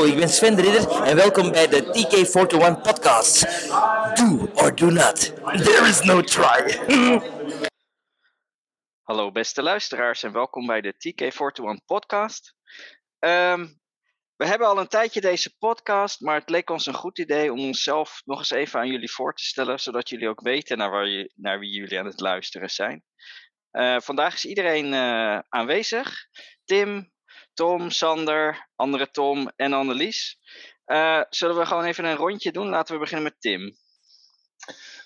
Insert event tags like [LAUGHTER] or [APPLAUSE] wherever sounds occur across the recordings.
Hallo, ik ben Sven en welkom bij de TK41 podcast. Do or do not. There is no try. [LAUGHS] Hallo beste luisteraars en welkom bij de TK41 podcast. Ehm, we hebben al een tijdje deze podcast, maar het leek ons een goed idee om onszelf nog eens even aan jullie voor te stellen, zodat jullie ook weten naar, waar je, naar wie jullie aan het luisteren zijn. Eh, vandaag is iedereen eh, aanwezig. Tim, Tom, Sander, andere Tom en Annelies. Uh, zullen we gewoon even een rondje doen? Laten we beginnen met Tim.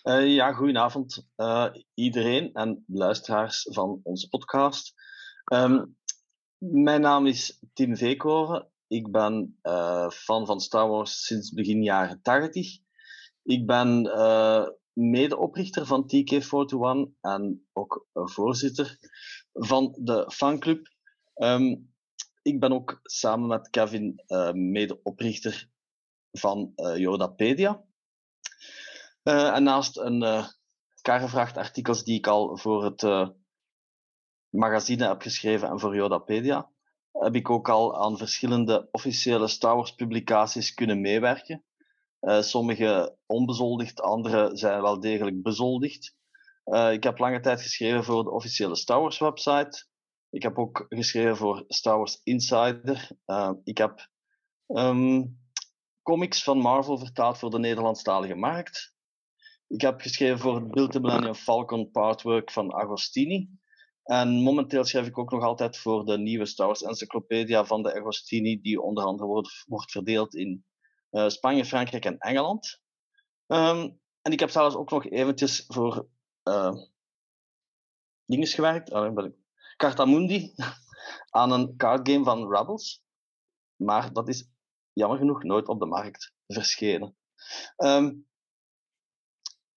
Uh, ja, goedenavond uh, iedereen en luisteraars van onze podcast. Um, mijn naam is Tim Veekhoven. Ik ben fan van Star Wars sinds begin jaren 80. Ik ben medeoprichter van TK41 en ook voorzitter van de fanclub. Um, ik ben ook samen met Kevin uh, medeoprichter van uh, Yodapedia. Uh, en naast een uh, karrevracht artikels die ik al voor het magazine heb geschreven en voor Yodapedia, heb ik ook al aan verschillende officiële Star Wars publicaties kunnen meewerken. sommige onbezoldigd, andere zijn wel degelijk bezoldigd. ik heb lange tijd geschreven voor de officiële Star Wars website, ik heb ook geschreven voor Star Wars Insider. Uh, ik heb um, comics van Marvel vertaald voor de Nederlandstalige markt. Ik heb geschreven voor het the Millennium Falcon partwork van Agostini. En momenteel schrijf ik ook nog altijd voor de nieuwe Star Wars Encyclopedia van de Agostini, die onder andere wordt, wordt verdeeld in uh, Spanje, Frankrijk en Engeland. Um, en ik heb zelfs ook nog eventjes voor uh, dingen gewerkt. Oh, ben ik Cartamundi [LAUGHS] aan een cardgame van Rebels. Maar dat is jammer genoeg nooit op de markt verschenen. Um,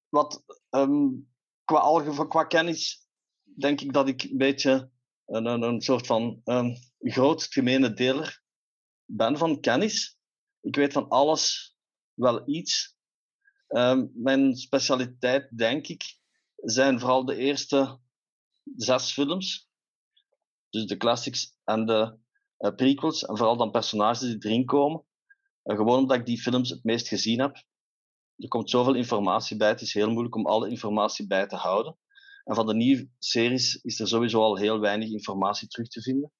wat um, qua, alge, qua kennis denk ik dat ik een beetje een, een, soort van um, groot gemene deler ben van kennis. Ik weet van alles wel iets. mijn specialiteit, denk ik, zijn vooral de eerste zes films. Dus de classics en de uh, prequels. En vooral dan personages die erin komen. Uh, gewoon omdat ik die films het meest gezien heb. Er komt zoveel informatie bij. Het is heel moeilijk om alle informatie bij te houden. En van de nieuwe series is er sowieso al heel weinig informatie terug te vinden.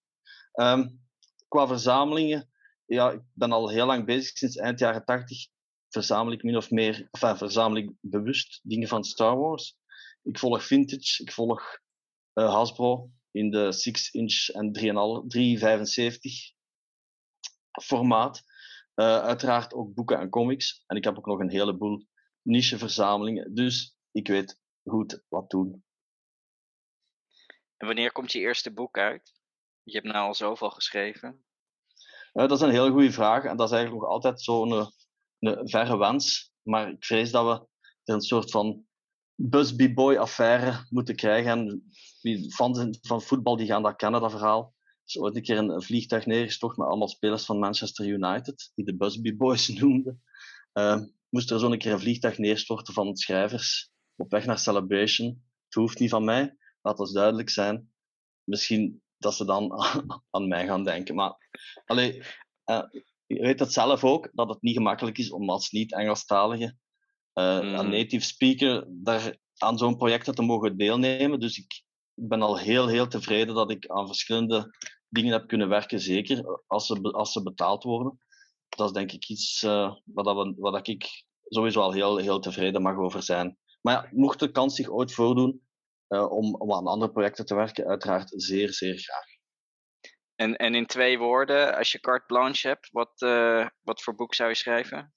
Um, qua verzamelingen, ja, ik ben al heel lang bezig, sinds eind jaren 80 verzamel ik min of meer, enfin, verzamel ik bewust dingen van Star Wars. Ik volg vintage, ik volg uh, Hasbro, in de 6-inch en 3,75 formaat. Uh, uiteraard ook boeken en comics. En ik heb ook nog een heleboel niche-verzamelingen. Dus ik weet goed wat doen. En wanneer komt je eerste boek uit? Je hebt nou al zoveel geschreven. Uh, dat is een hele goede vraag. En dat is eigenlijk nog altijd zo'n een, een verre wens. Maar ik vrees dat we er een soort van Busby-boy-affaire moeten krijgen. En wie fans van voetbal die gaan dat kennen, dat verhaal. Er is ooit een keer een, vliegtuig neergestort met allemaal spelers van Manchester United, die de Busby Boys [LAUGHS] noemden. Uh, moest er zo'n keer een vliegtuig neerstorten van schrijvers op weg naar Celebration. Het hoeft niet van mij, laat ons duidelijk zijn. Misschien dat ze dan [LAUGHS] aan mij gaan denken. Maar allee, uh, je weet het zelf ook, dat het niet gemakkelijk is om als niet-Engelstalige uh, mm. een native speaker daar aan zo'n project te mogen deelnemen. Dus ik, ben al heel, heel tevreden dat ik aan verschillende dingen heb kunnen werken, zeker als ze, als ze betaald worden. Dat is denk ik iets uh, wat, we, wat ik sowieso al heel, heel tevreden mag over zijn. Maar ja, mocht de kans zich ooit voordoen uh, om, om aan andere projecten te werken, uiteraard zeer, zeer graag. En, en in twee woorden, als je carte blanche hebt, wat, uh, wat voor boek zou je schrijven?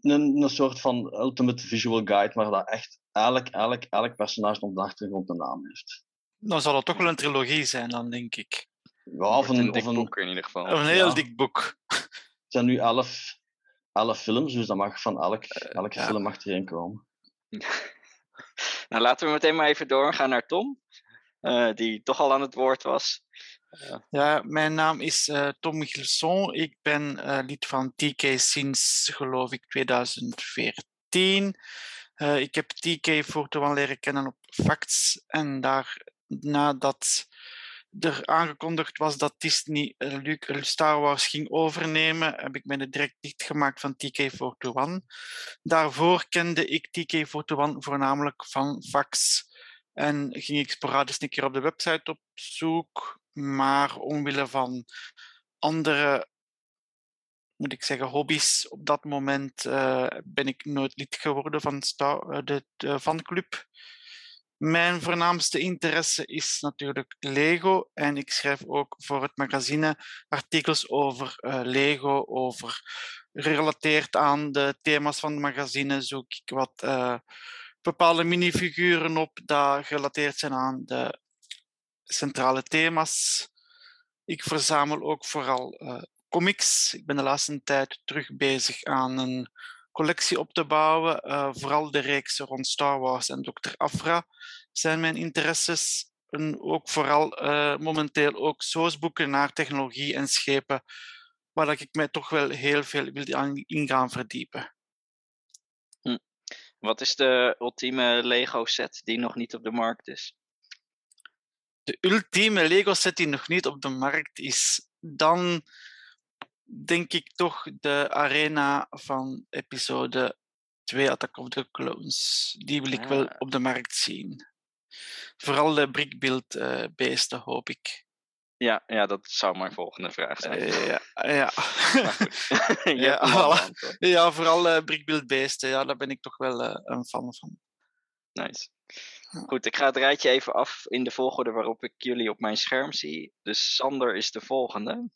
Een, een soort van ultimate visual guide, maar dat echt elk, elk, elk personage op de achtergrond een naam heeft. Dan zal het toch wel een trilogie zijn, dan denk ik. Ja, of een, een dik of een, boek in ieder geval. Of een heel Ja. dik boek. Het zijn nu elf, elf films, dus dat mag van elk, elke ja. film mag erin komen. [LAUGHS] Nou, laten we meteen maar even doorgaan naar Tom, eh, die toch al aan het woord was. Ja, mijn naam is eh, Tom Michelsson. Ik ben eh, lid van TK sinds, geloof ik, 2014. Eh, ik heb TK voor te leren kennen op Facts. En daar, nadat er aangekondigd was dat Disney uh, Star Wars ging overnemen, heb ik mij direct dichtgemaakt van TK421. Daarvoor kende ik TK421 voornamelijk van fax en ging ik sporadisch een keer op de website op zoek, maar omwille van andere, moet ik zeggen, hobby's op dat moment uh, ben ik nooit lid geworden van uh, de, de fanclub. Mijn voornaamste interesse is natuurlijk Lego en ik schrijf ook voor het magazine artikels over uh, Lego, over gerelateerd aan de thema's van het magazine zoek ik wat bepaalde minifiguren op die gerelateerd zijn aan de centrale thema's. Ik verzamel ook vooral uh, comics. Ik ben de laatste tijd terug bezig aan een collectie op te bouwen. Uh, vooral de reeksen rond Star Wars en Dr. Afra zijn mijn interesses. En ook vooral uh, momenteel ook sourceboeken naar technologie en schepen, waar ik mij toch wel heel veel wil in gaan verdiepen. Hm. Wat is de ultieme Lego set die nog niet op de markt is? De ultieme Lego set die nog niet op de markt is, dan denk ik toch de arena van episode 2 Attack of the Clones. Die wil ik wel op de markt zien. Vooral de brickbeeld-beesten, uh, hoop ik. Ja, ja, dat zou mijn volgende vraag zijn. Uh, ja, ja. [LAUGHS] [LAUGHS] ja, ja, vooral uh, brickbeeld-beesten. Ja, daar ben ik toch wel een fan van. Nice. Goed, ik ga het rijtje even af in de volgorde waarop ik jullie op mijn scherm zie. Dus Sander is de volgende.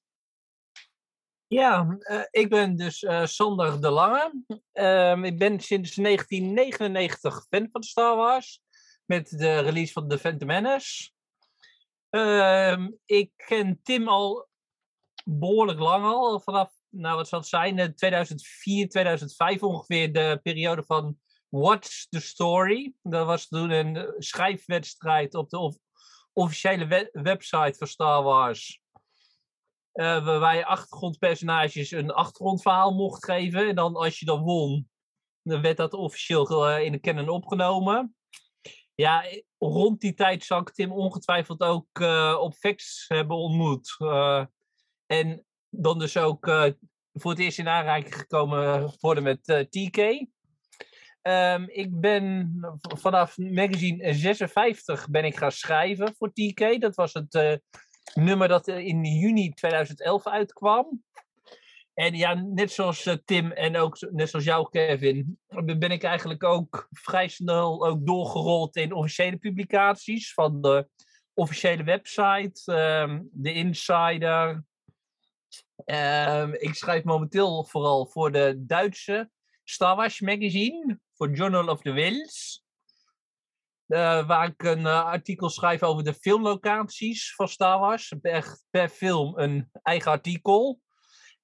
Ja, uh, ik ben dus uh, Sander de Lange. Uh, ik ben sinds 1999 fan van Star Wars. Met de release van The Phantom Menace. Ehm, ik ken Tim al behoorlijk lang al. Vanaf, nou wat zal het zijn, 2004, 2005 ongeveer. De periode van What's the Story. Dat was toen een schrijfwedstrijd op de of officiële we website van Star Wars. Uh, waar je achtergrondpersonages een achtergrondverhaal mocht geven. En dan als je dan won, dan werd dat officieel uh, in de canon opgenomen. Ja, rond die tijd zou ik Tim ongetwijfeld ook op Vex hebben ontmoet. en dan dus ook voor het eerst in aanraking gekomen worden met TK. Um, ik ben vanaf magazine 56 ben ik gaan schrijven voor TK. Dat was het nummer dat in juni 2011 uitkwam. En ja, net zoals uh, Tim en ook net zoals jou, Kevin, ben ik eigenlijk ook vrij snel ook doorgerold in officiële publicaties van de officiële website, um, de Insider. Um, ik schrijf momenteel vooral voor de Duitse Star Wars magazine, voor Journal of the Wills. Uh, waar ik een uh, artikel schrijf over de filmlocaties van Star Wars. Per, per film een eigen artikel.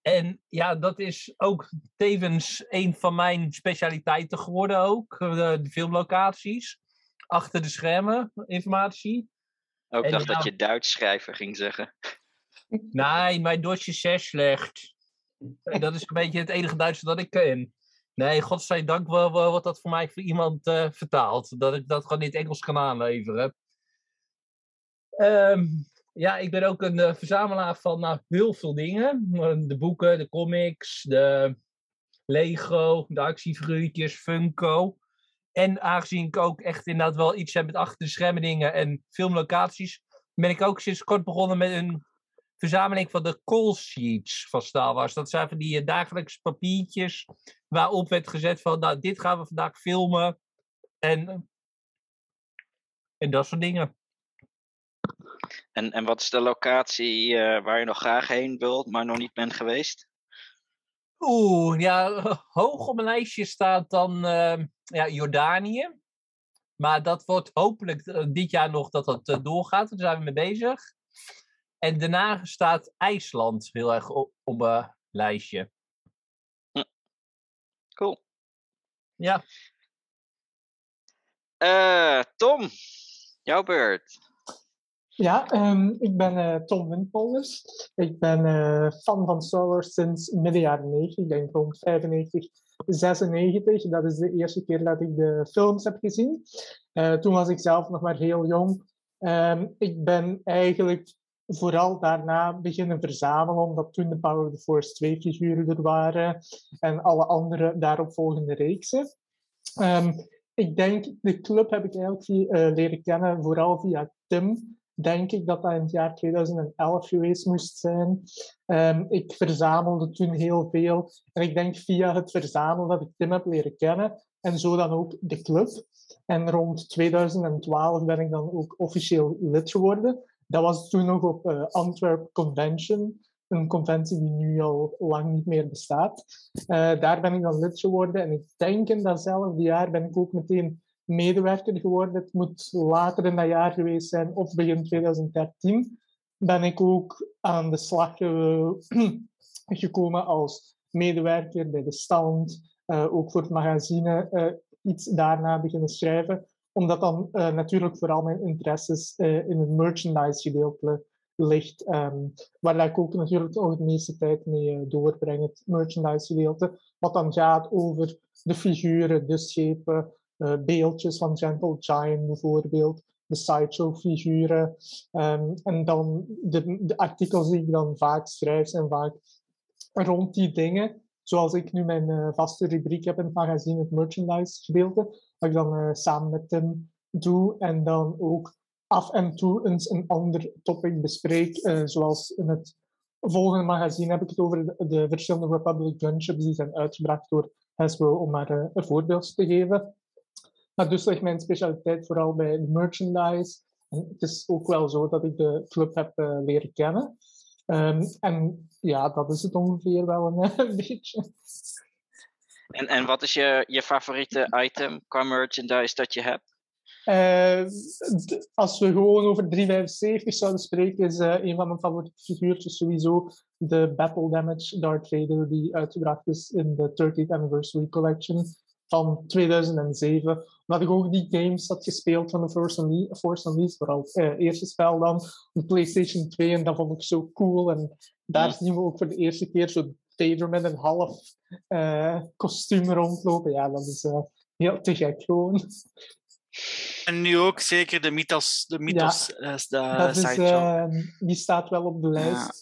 En ja, dat is ook tevens een van mijn specialiteiten geworden ook. De, de filmlocaties. Achter de schermen informatie. Ook en dacht ja, dat je Duits schrijver ging zeggen. Nee, mijn Duits is zeer slecht. Dat is een beetje het enige Duits dat ik ken. Nee, godzijdank wordt dat voor mij voor iemand uh, vertaald. Dat ik dat gewoon in het Engels kan aanleveren. Um, ja, ik ben ook een uh, verzamelaar van nou, heel veel dingen. De boeken, de comics, de Lego, de actiefiguurtjes, Funko. En aangezien ik ook echt inderdaad wel iets heb met achter de schermen dingen en filmlocaties, ben ik ook sinds kort begonnen met een verzameling van de call sheets van Star Wars. Dat zijn van die uh, dagelijkse papiertjes waarop werd gezet van, nou, dit gaan we vandaag filmen. En, en dat soort dingen. En, en wat is de locatie uh, waar je nog graag heen wilt, maar nog niet bent geweest? Oeh, ja, hoog op mijn lijstje staat dan uh, ja, Jordanië. Maar dat wordt hopelijk dit jaar nog dat dat doorgaat. Daar zijn we mee bezig. En daarna staat IJsland heel erg op, op mijn lijstje. Cool. Ja. Tom, jouw beurt. Ja, um, ik ben uh, Tom Windpolders. Ik ben uh, fan van Star Wars sinds midden jaren 90. Ik denk rond 95, 96. Dat is de eerste keer dat ik de films heb gezien. Uh, toen was ik zelf nog maar heel jong. Um, ik ben eigenlijk vooral daarna beginnen verzamelen, omdat toen de Power of the Force 2 figuren er waren en alle andere daaropvolgende reeksen. Um, ik denk, de club heb ik eigenlijk uh, leren kennen vooral via Tim. Denk ik dat dat in het jaar 2011 geweest moest zijn. Um, ik verzamelde toen heel veel. En ik denk via het verzamelen dat ik Tim heb leren kennen. En zo dan ook de club. En rond 2012 ben ik dan ook officieel lid geworden. Dat was toen nog op uh, Antwerp Convention, een conventie die nu al lang niet meer bestaat. Uh, daar ben ik dan lid geworden en ik denk in datzelfde jaar ben ik ook meteen medewerker geworden. Het moet later in dat jaar geweest zijn, of begin 2013, ben ik ook aan de slag [CLEARS THROAT] gekomen als medewerker bij de stand, uh, ook voor het magazine, iets daarna beginnen schrijven omdat dan uh, natuurlijk vooral mijn interesses uh, in het merchandise gedeelte ligt. Um, waar ik ook natuurlijk ook de meeste tijd mee uh, doorbreng, het merchandise gedeelte. Wat dan gaat over de figuren, de schepen, beeldjes van Gentle Giant bijvoorbeeld. De sideshow figuren. Um, en dan de, de artikels die ik dan vaak schrijf zijn vaak rond die dingen zoals ik nu mijn uh, vaste rubriek heb in het magazine, het merchandise gedeelte, dat ik dan uh, samen met Tim doe en dan ook af en toe eens een ander topic bespreek, uh, zoals in het volgende magazine heb ik het over de, de verschillende Republic gunships die zijn uitgebracht door Hasbro, om maar een voorbeeld te geven. Maar dus ligt mijn specialiteit vooral bij merchandise. En het is ook wel zo dat ik de club heb leren kennen. Um, en ja, dat is het ongeveer wel een, [LAUGHS] een beetje. En, en wat is je, je favoriete item qua merchandise dat je hebt? Uh, als we gewoon over 375 zouden spreken, is uh, een van mijn favoriete figuurtjes sowieso de Battle Damage Darth Vader, die uitgebracht is in de 30th Anniversary Collection van 2007. Omdat ik ook die games had gespeeld van de Force, Unle Force Unleashed, vooral het uh, eerste spel dan, de PlayStation 2, en dat vond ik zo cool. En daar zien we ook voor de eerste keer zo Vader met een half uh, kostuum rondlopen. Ja, dat is uh, heel te gek gewoon. En nu ook zeker de Mythos, de Mythos ja, dat is, uh, die staat wel op de lijst. Ja.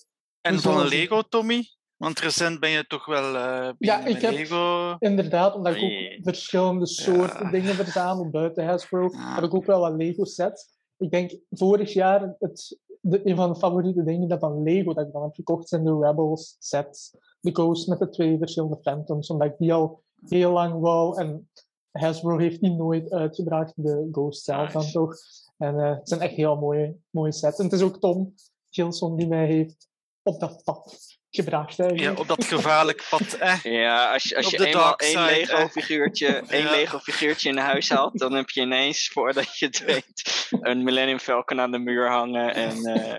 En dus van Lego, Tommy? Want recent ben je toch wel uh, ja, ik heb, Lego. Inderdaad, omdat ik ook verschillende soorten ja. dingen verzamel buiten Hasbro, ja. heb ik ook wel wat Lego sets. Ik denk vorig jaar het, de, een van de favoriete dingen dat van Lego dat ik dan heb gekocht zijn de Rebels sets. De Ghost met de twee verschillende Phantoms, omdat ik die al heel lang wou. En Hasbro heeft die nooit uitgebracht, de Ghost zelf dan toch. En uh, het zijn echt heel mooie, mooie sets. En het is ook Tom Gilson die mij heeft op dat pad gebracht. Ja, op dat gevaarlijk pad. [LAUGHS] Eh. Ja, als je, als je eenmaal één Lego-figuurtje één Lego-figuurtje [LAUGHS] in huis haalt, dan heb je ineens, voordat je het [LAUGHS] weet, een Millennium Falcon aan de muur hangen. En uh,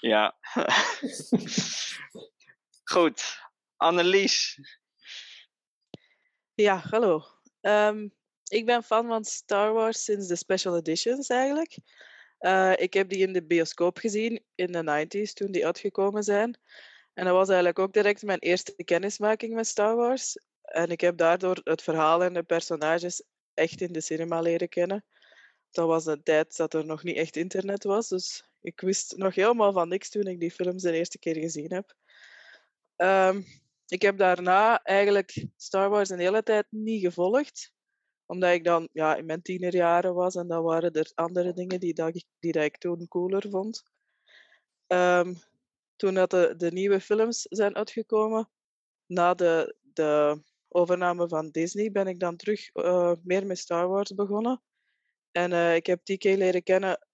ja. Goed. Annelies. Ja, hallo. Um, ik ben fan van Star Wars sinds de special editions eigenlijk. Uh, ik heb die in de bioscoop gezien in de 90s toen die uitgekomen zijn. En dat was eigenlijk ook direct mijn eerste kennismaking met Star Wars. En ik heb daardoor het verhaal en de personages echt in de cinema leren kennen. Dat was een tijd dat er nog niet echt internet was. Dus ik wist nog helemaal van niks toen ik die films de eerste keer gezien heb. Um, ik heb daarna eigenlijk Star Wars een hele tijd niet gevolgd. Omdat ik dan ja, in mijn tienerjaren was en dan waren er andere dingen die, dat ik, die toen cooler vond. Um, toen dat de, nieuwe films zijn uitgekomen, na de, de overname van Disney, ben ik dan terug uh, meer met Star Wars begonnen. En uh, ik heb TK leren kennen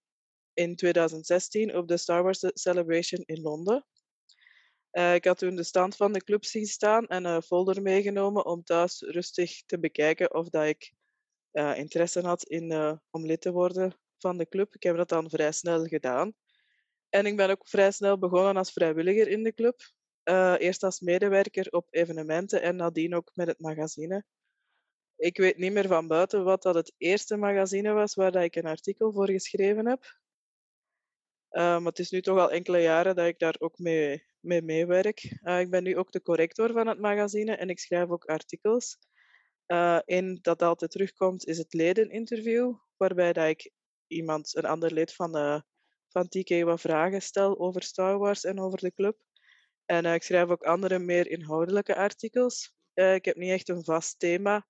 in 2016 op de Star Wars Celebration in Londen. Uh, ik had toen de stand van de club zien staan en een folder meegenomen om thuis rustig te bekijken of dat ik interesse had in, om lid te worden van de club. Ik heb dat dan vrij snel gedaan. En ik ben ook vrij snel begonnen als vrijwilliger in de club. Uh, eerst als medewerker op evenementen en nadien ook met het magazine. Ik weet niet meer van buiten wat dat het eerste magazine was waar dat ik een artikel voor geschreven heb. Uh, maar het is nu toch al enkele jaren dat ik daar ook mee, mee meewerk. Uh, ik ben nu ook de corrector van het magazine en ik schrijf ook artikels. Eén dat altijd terugkomt is het ledeninterview, waarbij dat ik iemand, een ander lid van de van TK wat vragen stel over Star Wars en over de club. En ik schrijf ook andere meer inhoudelijke artikels. ik heb niet echt een vast thema.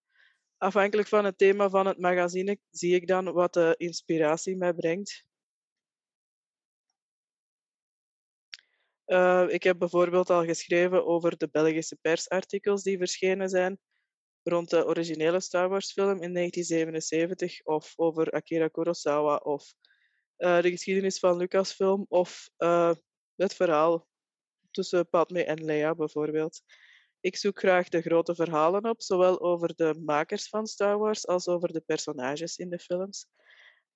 Afhankelijk van het thema van het magazine zie ik dan wat de inspiratie mij brengt. Uh, ik heb bijvoorbeeld al geschreven over de Belgische persartikels die verschenen zijn rond de originele Star Wars film in 1977 of over Akira Kurosawa of uh, de geschiedenis van Lucasfilm of uh, het verhaal tussen Padme en Leia bijvoorbeeld. Ik zoek graag de grote verhalen op, zowel over de makers van Star Wars als over de personages in de films.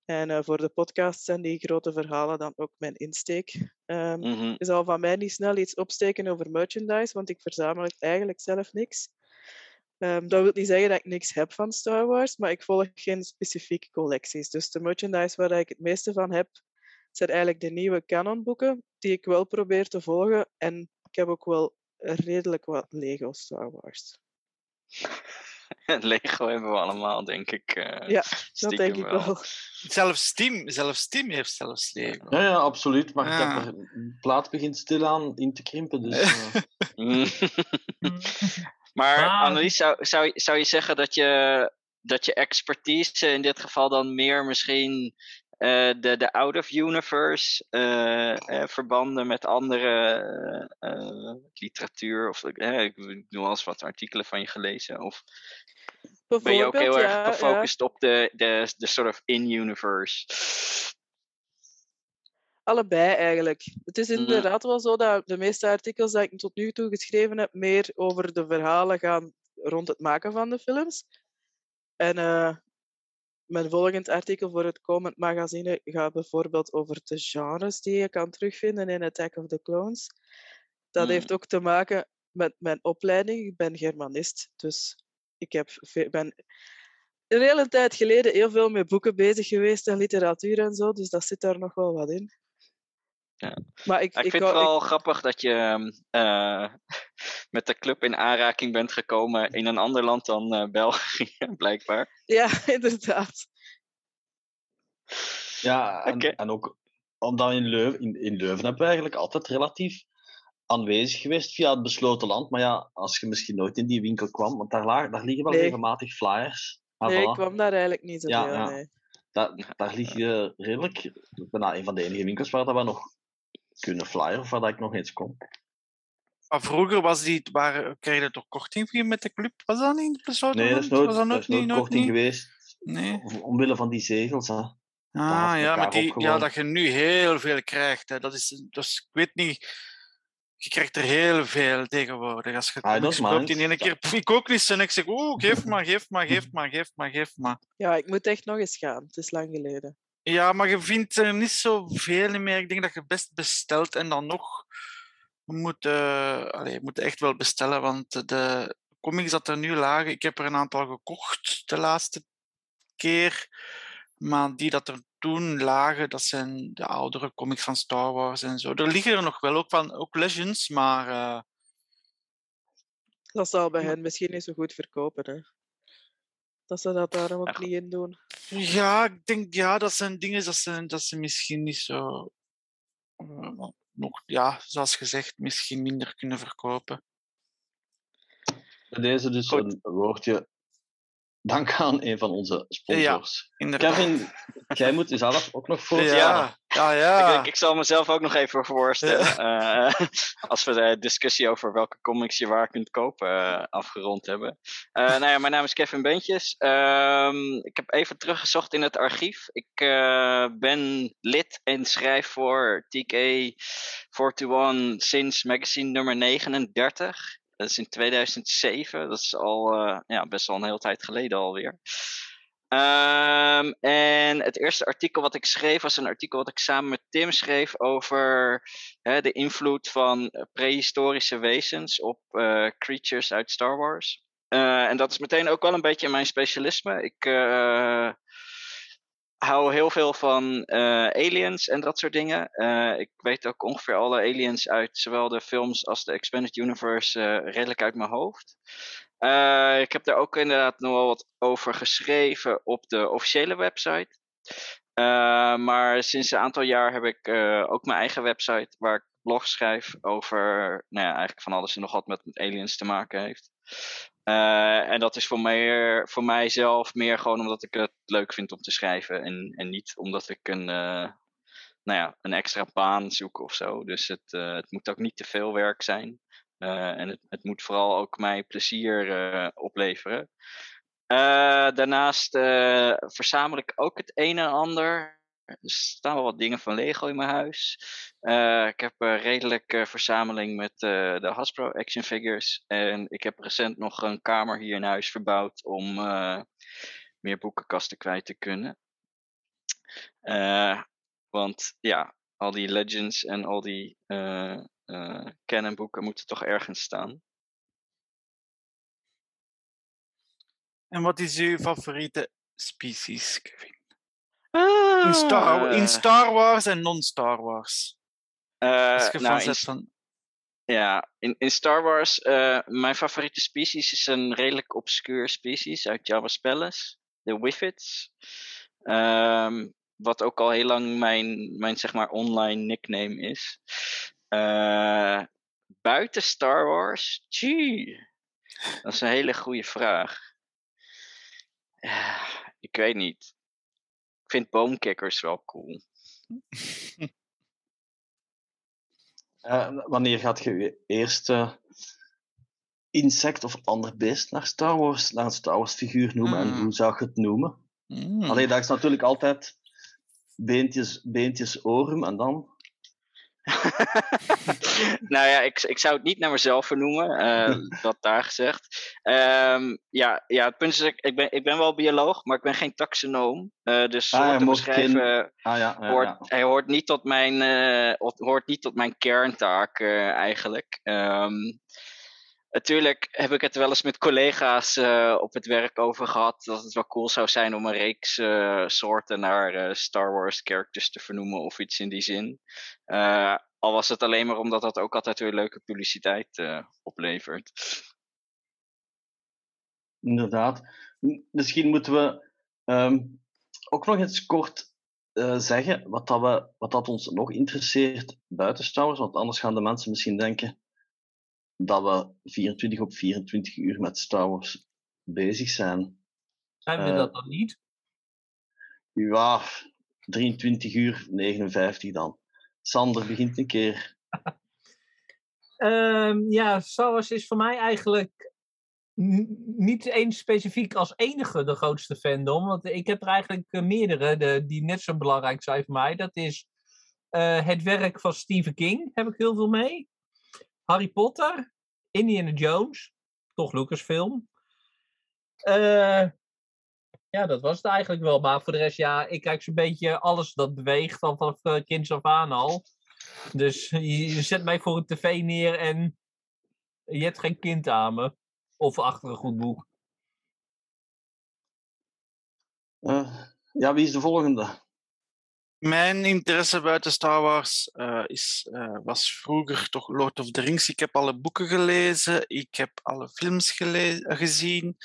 En uh, voor de podcast zijn die grote verhalen dan ook mijn insteek. Um, Mhm. Je zal van mij niet snel iets opsteken over merchandise, want ik verzamel eigenlijk zelf niks. Ehm, dat wil niet zeggen dat ik niks heb van Star Wars, maar ik volg geen specifieke collecties. Dus de merchandise waar ik het meeste van heb, zijn eigenlijk de nieuwe canonboeken, die ik wel probeer te volgen. En ik heb ook wel redelijk wat Lego Star Wars. [LAUGHS] Lego hebben we allemaal, denk ik. eh, Ja, Dat denk ik wel. Zelfs Steam, zelfs Steam heeft zelfs Lego. Ja, ja, absoluut. Maar Ja. ik heb er, de plaat begint stilaan in te krimpen. Dus, [LAUGHS] eh, Mm. [LAUGHS] maar Maar- Annelies, zou, zou, je- zou je zeggen dat je, dat je expertise in dit geval dan meer misschien eh, de, de out-of-universe eh, eh, verbanden met andere literatuur, of ik nu al eens wat artikelen van je gelezen, of ben je ook heel Bijvoorbeeld, erg ja, ja. gefocust op de, de, de soort of in-universe? Allebei eigenlijk. Het is Mm. inderdaad wel zo dat de meeste artikels die ik tot nu toe geschreven heb, meer over de verhalen gaan rond het maken van de films. En eh, mijn volgend artikel voor het komend magazine gaat bijvoorbeeld over de genres die je kan terugvinden in Attack of the Clones. Dat Mm. heeft ook te maken met mijn opleiding. Ik ben Germanist, dus ik heb ben een hele tijd geleden heel veel met boeken bezig geweest en literatuur en zo, dus dat zit daar nog wel wat in. Ja. Maar ik, ik, ik, vind het ik- wel grappig dat je ehm, eh, [LAUGHS] met de club in aanraking bent gekomen in een ander land dan eh, België, [LAUGHS] blijkbaar. Ja, [LAUGHS] inderdaad. ja, en, ook omdat in Leuven, in, in Leuven hebben we eigenlijk altijd relatief aanwezig geweest via het besloten land. Maar ja, als je misschien nooit in die winkel kwam, want daar, la- daar liggen wel Nee. regelmatig flyers. Ah, Nee, ik kwam daar eigenlijk niet. Ja, ja. Nee. Daar, daar liggen redelijk, bijna een van de enige winkels waar dat we nog kunnen flyen, of waar dat ik nog eens kom. Maar vroeger was die, waar, kreeg je toch korting voor je met de club? Was dat niet besloten Nee, dat is nooit, Was dat is nooit niet, korting niet? geweest. Nee. Om- Omwille van die zegels. Hè. Ah, ja, maar die, ja, dat je nu heel veel krijgt. Hè. Dat is, dus, ik weet niet. Je krijgt er heel veel tegenwoordig. Als je don't comics koopt mind. in één keer. Pff, Ik ook niet. En ik zeg, oeh, geef [LAUGHS] maar, geef maar, geef maar, geef maar, geef maar. Ja, ik moet echt nog eens gaan. Het is lang geleden. Ja, maar je vindt er niet zoveel meer. Ik denk dat je best bestelt en dan nog. Moet, eh, allee, je moet echt wel bestellen, want de comics dat er nu lagen, ik heb er een aantal gekocht de laatste keer. Maar die dat er toen lagen, dat zijn de oudere comics van Star Wars en zo. Er liggen er nog wel ook van, ook Legends, maar eh, Dat zal bij hen misschien niet zo goed verkopen. Hè. Dat ze dat daarom ook niet in doen. ja, ik denk, ja, dat zijn dingen dat ze, dat ze misschien niet zo. eh, nog, ja, zoals gezegd, misschien minder kunnen verkopen. Bij deze dus Goed. een woordje dank aan een van onze sponsors. Inderdaad. Kevin, jij moet jezelf ook nog voorstellen. Ja, ja, ja. Ik, ik zal mezelf ook nog even voorstellen. eh, [LAUGHS] als we de discussie over welke comics je waar kunt kopen eh, afgerond hebben. Eh nou ja, mijn naam is Kevin Bentjes. Ehm, ik heb even teruggezocht in het archief. Ik eh, ben lid en schrijf voor TK41 sinds magazine nummer 39. Dat is in 2007. Dat is al eh, ja, best wel een hele tijd geleden alweer. Ehm, en het eerste artikel wat ik schreef was een artikel wat ik samen met Tim schreef over hè, de invloed van eh, prehistorische wezens op eh, creatures uit Star Wars. En dat is meteen ook wel een beetje mijn specialisme. Ik hou heel veel van eh, aliens en dat soort dingen. Eh, ik weet ook ongeveer alle aliens uit zowel de films als de Expanded Universe eh, redelijk uit mijn hoofd. Ik heb daar ook inderdaad nog wel wat over geschreven op de officiële website. Maar sinds een aantal jaar heb ik ook mijn eigen website waar ik blogs schrijf over nou ja, eigenlijk van alles en nog wat met aliens te maken heeft. Uh, en dat is voor, mij, voor mijzelf meer gewoon omdat ik het leuk vind om te schrijven. En, en niet omdat ik een, uh, nou ja, een extra baan zoek of zo. Dus het, uh, het moet ook niet te veel werk zijn. en het, het moet vooral ook mij plezier opleveren. daarnaast verzamel ik ook het een en ander. Er staan wel wat dingen van Lego in mijn huis. Uh, ik heb een redelijke verzameling met uh, de Hasbro action figures. En ik heb recent nog een kamer hier in huis verbouwd om uh, meer boekenkasten kwijt te kunnen. want ja, al die Legends en al die canon boeken moeten toch ergens staan. En wat is uw favoriete species, Kevin? In, Star, in Star Wars en non-Star Wars. Uh, nou, in, van... Ja, in, in Star Wars, uh, mijn favoriete species is een redelijk obscure species uit Jabba's Palace, de Wiffids. Um, wat ook al heel lang mijn, mijn zeg maar online nickname is. Uh, buiten Star Wars, gee, dat is een hele goede vraag. ik weet niet. Ik vind boomkikkers wel cool. [LAUGHS] Uh, wanneer gaat je je eerste insect of ander beest naar Star Wars, naar een Star Wars figuur noemen? En Mm. hoe zou je het noemen? Mm. Alleen dat is natuurlijk altijd beentjes, beentjes orum en dan. [LAUGHS] nou ja, ik, ik zou het niet naar mezelf vernoemen, uh, [LAUGHS] dat daar gezegd. Um, ja, ja, het punt is, ik, ben, ik ben wel bioloog, maar ik ben geen taxonoom. Uh, dus Ah, ja, soorten mocht beschrijven, Ah ja, ja, hoort, hij hoort niet tot mijn, uh, hoort niet tot mijn kerntaak eigenlijk. Um, Natuurlijk heb ik het wel eens met collega's uh, op het werk over gehad dat het wel cool zou zijn om een reeks uh, soorten naar uh, Star Wars characters te vernoemen of iets in die zin. Al was het alleen maar omdat dat ook altijd weer leuke publiciteit oplevert. Inderdaad. Misschien moeten we um, ook nog eens kort zeggen wat, dat we, wat dat ons nog interesseert buiten Star Wars, want anders gaan de mensen misschien denken dat we 24 op 24 uur met Star Wars bezig zijn. Zijn we Eh, dat dan niet? Ja, 23 uur 59 dan. Sander begint een keer. [LAUGHS] Ehm, ja, Star Wars is voor mij eigenlijk niet eens specifiek als enige de grootste fandom. Want ik heb er eigenlijk eh, meerdere de, die net zo belangrijk zijn voor mij. Dat is eh, het werk van Stephen King, heb ik heel veel mee. Harry Potter, Indiana Jones, toch Lucasfilm. Eh ja, dat was het eigenlijk wel. Maar voor de rest, ja, ik kijk zo'n beetje alles dat beweegt al vanaf kinds af aan al. Dus je, zet mij voor een tv neer en je hebt geen kind aan me. Of achter een goed boek. Uh, ja, wie is de volgende? Mijn interesse buiten Star Wars uh, is, uh, was vroeger toch Lord of the Rings. Ik heb alle boeken gelezen, ik heb alle films gezien.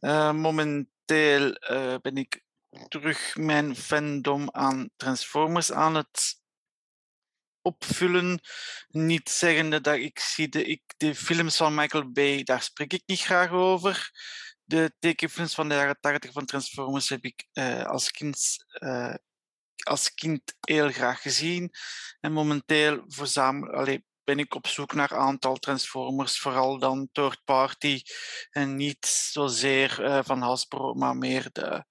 Uh, momenteel ben ik terug mijn fandom aan Transformers aan het opvullen. Niet zeggende dat ik zie de, ik, de films van Michael Bay, daar spreek ik niet graag over. De tekenfilms van de jaren 80 van Transformers heb ik als kind als kind heel graag gezien. En momenteel verzamel, ben ik op zoek naar een aantal Transformers, vooral dan third party. En niet zozeer uh, van Hasbro, maar meer de,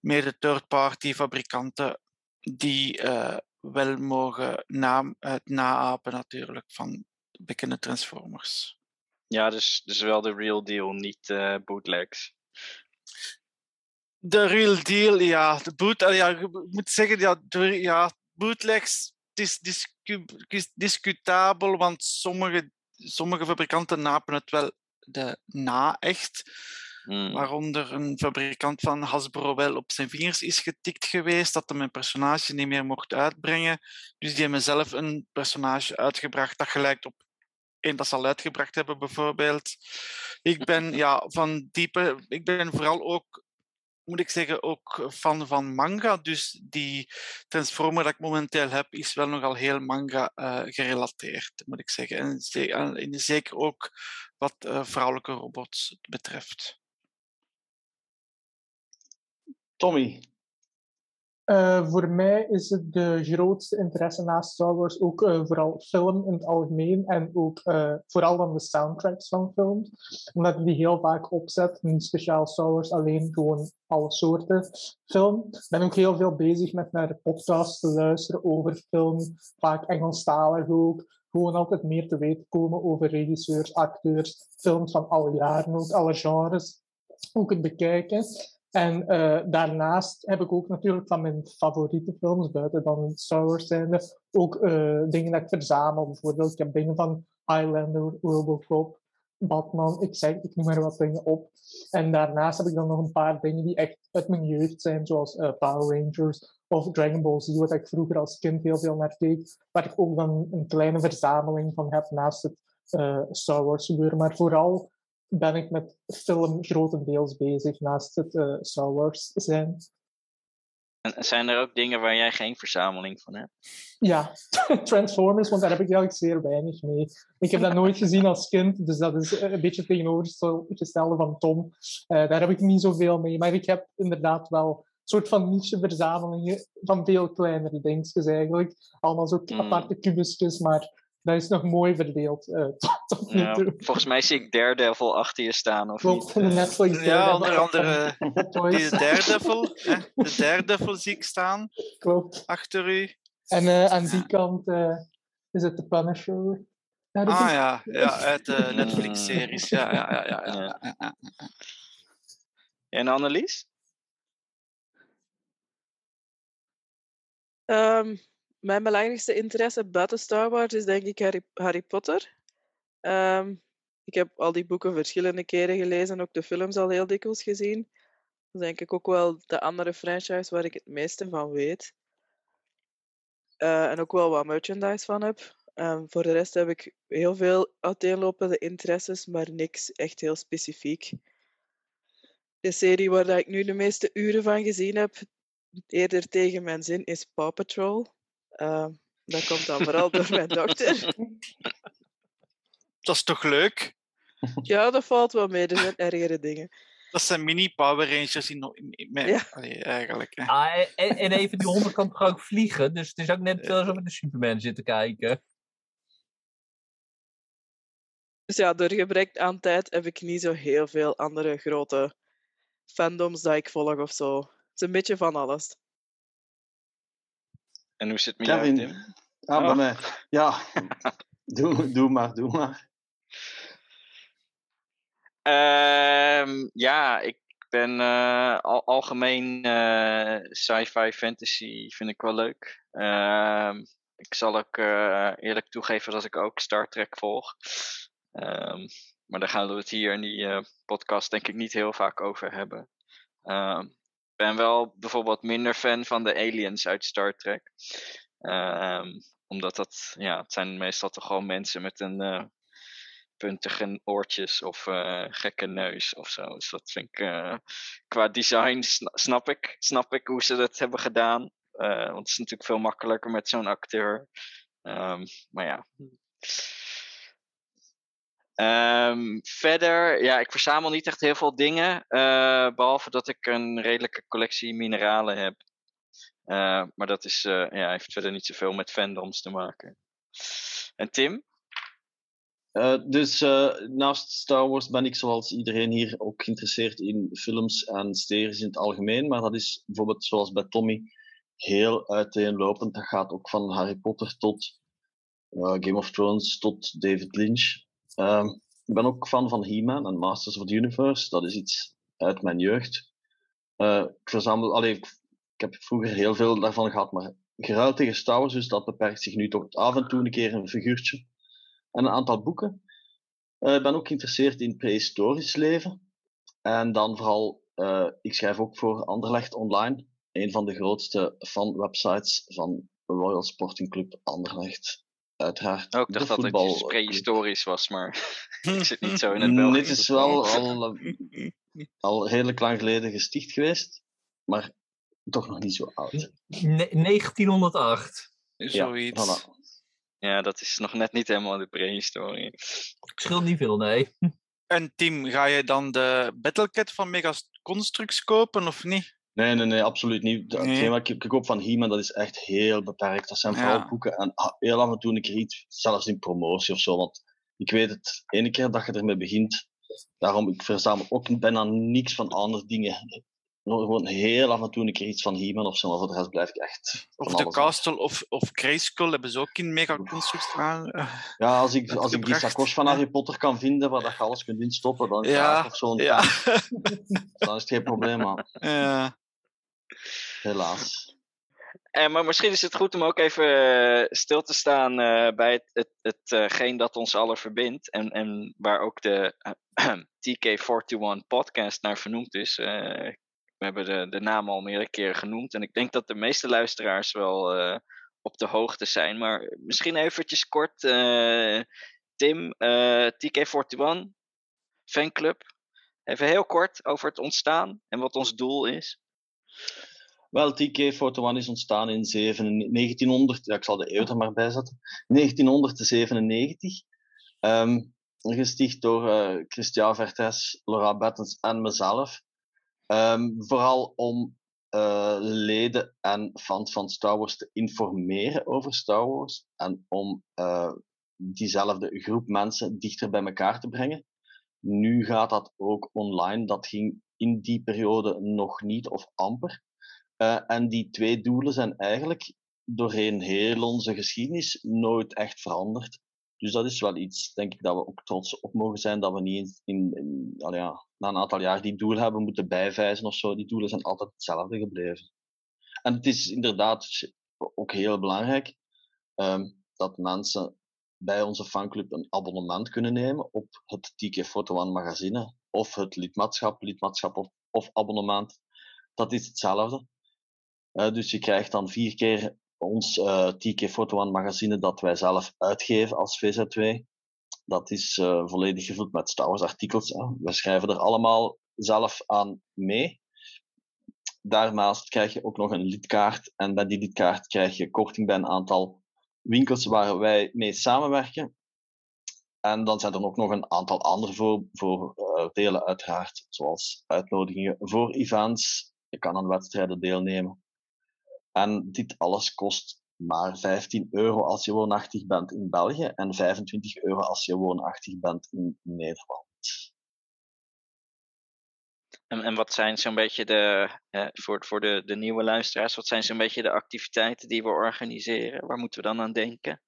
meer de third party fabrikanten die uh, wel mogen na, het naapen natuurlijk van bekende Transformers. Ja, dus, dus wel de real deal, niet uh, bootlegs. De real deal, ja. De boot, ja, ik moet zeggen, ja, de, ja bootlegs het is discu, discutabel, want sommige, sommige fabrikanten napen het wel de na echt. Hmm. Waaronder een fabrikant van Hasbro wel op zijn vingers is getikt geweest dat hij mijn personage niet meer mocht uitbrengen. Dus die hebben zelf een personage uitgebracht dat gelijkt op één dat ze al uitgebracht hebben, bijvoorbeeld. Ik ben ja, van diepe. Ik ben vooral ook moet ik zeggen, ook fan van manga. Dus die Transformer dat ik momenteel heb, is wel nogal heel manga uh, gerelateerd, moet ik zeggen. En, en zeker ook wat uh, vrouwelijke robots betreft. Tommy, uh, voor mij is het de grootste interesse naast Star ook uh, vooral film in het algemeen en ook uh, vooral dan de soundtracks van films. Omdat ik die heel vaak opzet, niet speciaal Star alleen gewoon alle soorten film. Ik ben ook heel veel bezig met naar podcasts te luisteren over film, vaak Engelstalig ook. Gewoon altijd meer te weten komen over regisseurs, acteurs, films van alle jaren, ook alle genres. Ook het bekijken. En uh, daarnaast heb ik ook natuurlijk van mijn favoriete films, buiten dan Star Wars ook uh, dingen dat ik verzamel. Bijvoorbeeld, ik heb dingen van Highlander, Robocop, Batman, ik, zeg, ik noem er wat dingen op. En daarnaast heb ik dan nog een paar dingen die echt uit mijn jeugd zijn, zoals uh, Power Rangers of Dragon Ball Z, wat ik vroeger als kind heel veel naar keek, waar ik ook dan een kleine verzameling van heb naast het Star Wars. Maar vooral ben ik met film grotendeels bezig naast het uh, Star Wars zijn. En zijn er ook dingen waar jij geen verzameling van hebt? Ja, [LAUGHS] Transformers, want daar heb ik eigenlijk zeer weinig mee. Ik heb dat [LAUGHS] nooit gezien als kind, dus dat is een beetje tegenovergestelde van Tom. Uh, daar heb ik niet zoveel mee, maar ik heb inderdaad wel een soort van niche-verzamelingen van veel kleinere dingetjes eigenlijk. Allemaal zo mm. aparte kubusjes, maar dat is nog mooi verdeeld. Uh, [LAUGHS] tot, ja, volgens mij zie ik Daredevil achter je staan. Of Klopt, niet? de Netflix Ja, onder andere [LAUGHS] die Daredevil. hè? [LAUGHS] De Daredevil zie ik staan. Klopt. Achter u. En uh, aan die kant uh, is het de Punisher. Ja, ah is... ja, ja, uit de Netflix-series. Ja, ja, ja, ja, ja, ja. ja. En Annelies? Um, mijn belangrijkste interesse buiten Star Wars is denk ik Harry, Potter. Um, ik heb al die boeken verschillende keren gelezen, ook de films al heel dikwijls gezien. Dat is denk ik ook wel de andere franchise waar ik het meeste van weet. Uh, en ook wel wat merchandise van heb. Um, voor de rest heb ik heel veel uiteenlopende interesses, maar niks echt heel specifiek. De serie waar ik nu de meeste uren van gezien heb, eerder tegen mijn zin, is Paw Patrol. Uh, dat komt dan vooral door mijn dokter. [LAUGHS] Dat is toch leuk? Ja, dat valt wel mee. Er zijn ergere dingen. Dat zijn mini Power Rangers in, in, in ja. Allee, eigenlijk. Hè. Ah, en, en, even die honden kan toch ook vliegen? Dus het is ook net alsof we de Superman zitten kijken. Dus ja, door gebrek aan tijd heb ik niet zo heel veel andere grote fandoms dat ik volg of zo. Het is een beetje van alles. En hoe zit het met Kevin. jou, Tim? Ah, bij mij. Ja, [LAUGHS] doe, doe maar, doe maar. Um, ja, ik ben uh, al, algemeen uh, sci-fi fantasy vind ik wel leuk. Uh, ik zal ook eh, eerlijk toegeven dat ik ook Star Trek volg. Um, maar daar gaan we het hier in die podcast denk ik niet heel vaak over hebben. Ehm, ben wel bijvoorbeeld minder fan van de aliens uit Star Trek. Um, omdat dat, ja, het zijn meestal toch gewoon mensen met een uh, puntige oortjes of uh, gekke neus of zo. Dus dat vind ik, uh, qua design snap ik, snap ik hoe ze dat hebben gedaan. want het is natuurlijk veel makkelijker met zo'n acteur. Um, maar ja. Um, verder, ja, ik verzamel niet echt heel veel dingen. Uh, behalve dat ik een redelijke collectie mineralen heb. Uh, maar dat is, uh, ja, heeft verder niet zoveel met fandoms te maken. En Tim? dus naast Star Wars ben ik zoals iedereen hier ook geïnteresseerd in films en series in het algemeen. Maar dat is bijvoorbeeld zoals bij Tommy heel uiteenlopend. Dat gaat ook van Harry Potter tot Game of Thrones tot David Lynch. Um, ik ben ook fan van He-Man en Masters of the Universe. Dat is iets uit mijn jeugd. Uh, ik verzamel, allee, ik, ik, heb vroeger heel veel daarvan gehad, maar geruild tegen Star dus dat beperkt zich nu tot af en toe een keer een figuurtje. En een aantal boeken. Uh, ik ben ook geïnteresseerd in prehistorisch leven. En dan vooral, uh, ik schrijf ook voor Anderlecht Online, een van de grootste fanwebsites van Royal Sporting Club Anderlecht uiteraard. Ook dacht dat het prehistorisch was, maar [LAUGHS] ik zit niet zo in het Belgisch. Mm, dit is wel al al redelijk lang geleden gesticht geweest, maar toch nog niet zo oud. Ne- 1908. Zoiets. Ja, voilà. Ja, dat is nog net niet helemaal de prehistorie. Scheelt niet veel, nee. En Tim, ga je dan de Battlecat van Mega Constructs kopen of niet? Nee, nee, nee, absoluut niet. Nee. Hetgeen wat ik, ik koop van He-Man, dat is echt heel beperkt. Dat zijn vooral Ja. boeken en ah, heel af en toe een keer iets, zelfs in promotie of zo. Want ik weet het, ene keer dat je ermee begint, daarom ik verzamel ook bijna niks van andere dingen. Gewoon heel af en toe een keer iets van He-Man of zo, maar voor de rest blijf ik echt Of af. Castle of, of Grayskull hebben ze ook in Mega Constructs gedaan. Eh, Ja, als ik, als ik die sakos van Harry Potter kan vinden waar dat je alles kunt instoppen, dan Ja, ja, of zo'n ja. dan is het geen probleem, maar Ja. Helaas. En, maar misschien is het goed om ook even eh, stil te staan eh, bij het, het, hetgeen dat ons allen verbindt. En, en waar ook de [CLEARS THROAT] eh, TK41 podcast naar vernoemd is. Eh, we hebben de, de naam al meerdere keren genoemd. En ik denk dat de meeste luisteraars wel eh, op de hoogte zijn. Maar misschien eventjes kort. eh, Tim, eh, TK41, fanclub. Even heel kort over het ontstaan en wat ons doel is. Wel, TK41 is ontstaan in 7 1900, ja, ik zal de eeuw er maar bij zetten, 1997. Ehm, gesticht door eh, Christian Vertes, Laura Bettens en mezelf. Ehm, vooral om eh, leden en fans van Star Wars te informeren over Star Wars en om eh, diezelfde groep mensen dichter bij elkaar te brengen. Nu gaat dat ook online. Dat ging in die periode nog niet of amper. Uh, en die twee doelen zijn eigenlijk doorheen heel onze geschiedenis nooit echt veranderd. Dus dat is wel iets, denk ik, dat we ook trots op mogen zijn, dat we niet in, in, ja, na een aantal jaar die doelen hebben moeten bijwijzen of zo. Die doelen zijn altijd hetzelfde gebleven. En het is inderdaad ook heel belangrijk um, dat mensen bij onze fanclub een abonnement kunnen nemen op het TK Photo One magazine of het lidmaatschap, lidmaatschap of, of abonnement. Dat is hetzelfde. Uh, dus je krijgt dan vier keer ons uh, TK Photo One magazine dat wij zelf uitgeven als VZW. Dat is uh, volledig gevuld met Star artikels. We schrijven er allemaal zelf aan mee. Daarnaast krijg je ook nog een lidkaart. En bij die lidkaart krijg je korting bij een aantal winkels waar wij mee samenwerken. En dan zijn er ook nog een aantal andere voor, voordelen, uiteraard. Zoals uitnodigingen voor events. Je kan aan wedstrijden deelnemen. En dit alles kost maar 15 euro als je woonachtig bent in België en 25 euro als je woonachtig bent in Nederland. En, en wat zijn zo'n beetje de, eh, voor, voor de, de nieuwe luisteraars, wat zijn zo'n beetje de activiteiten die we organiseren? Waar moeten we dan aan denken?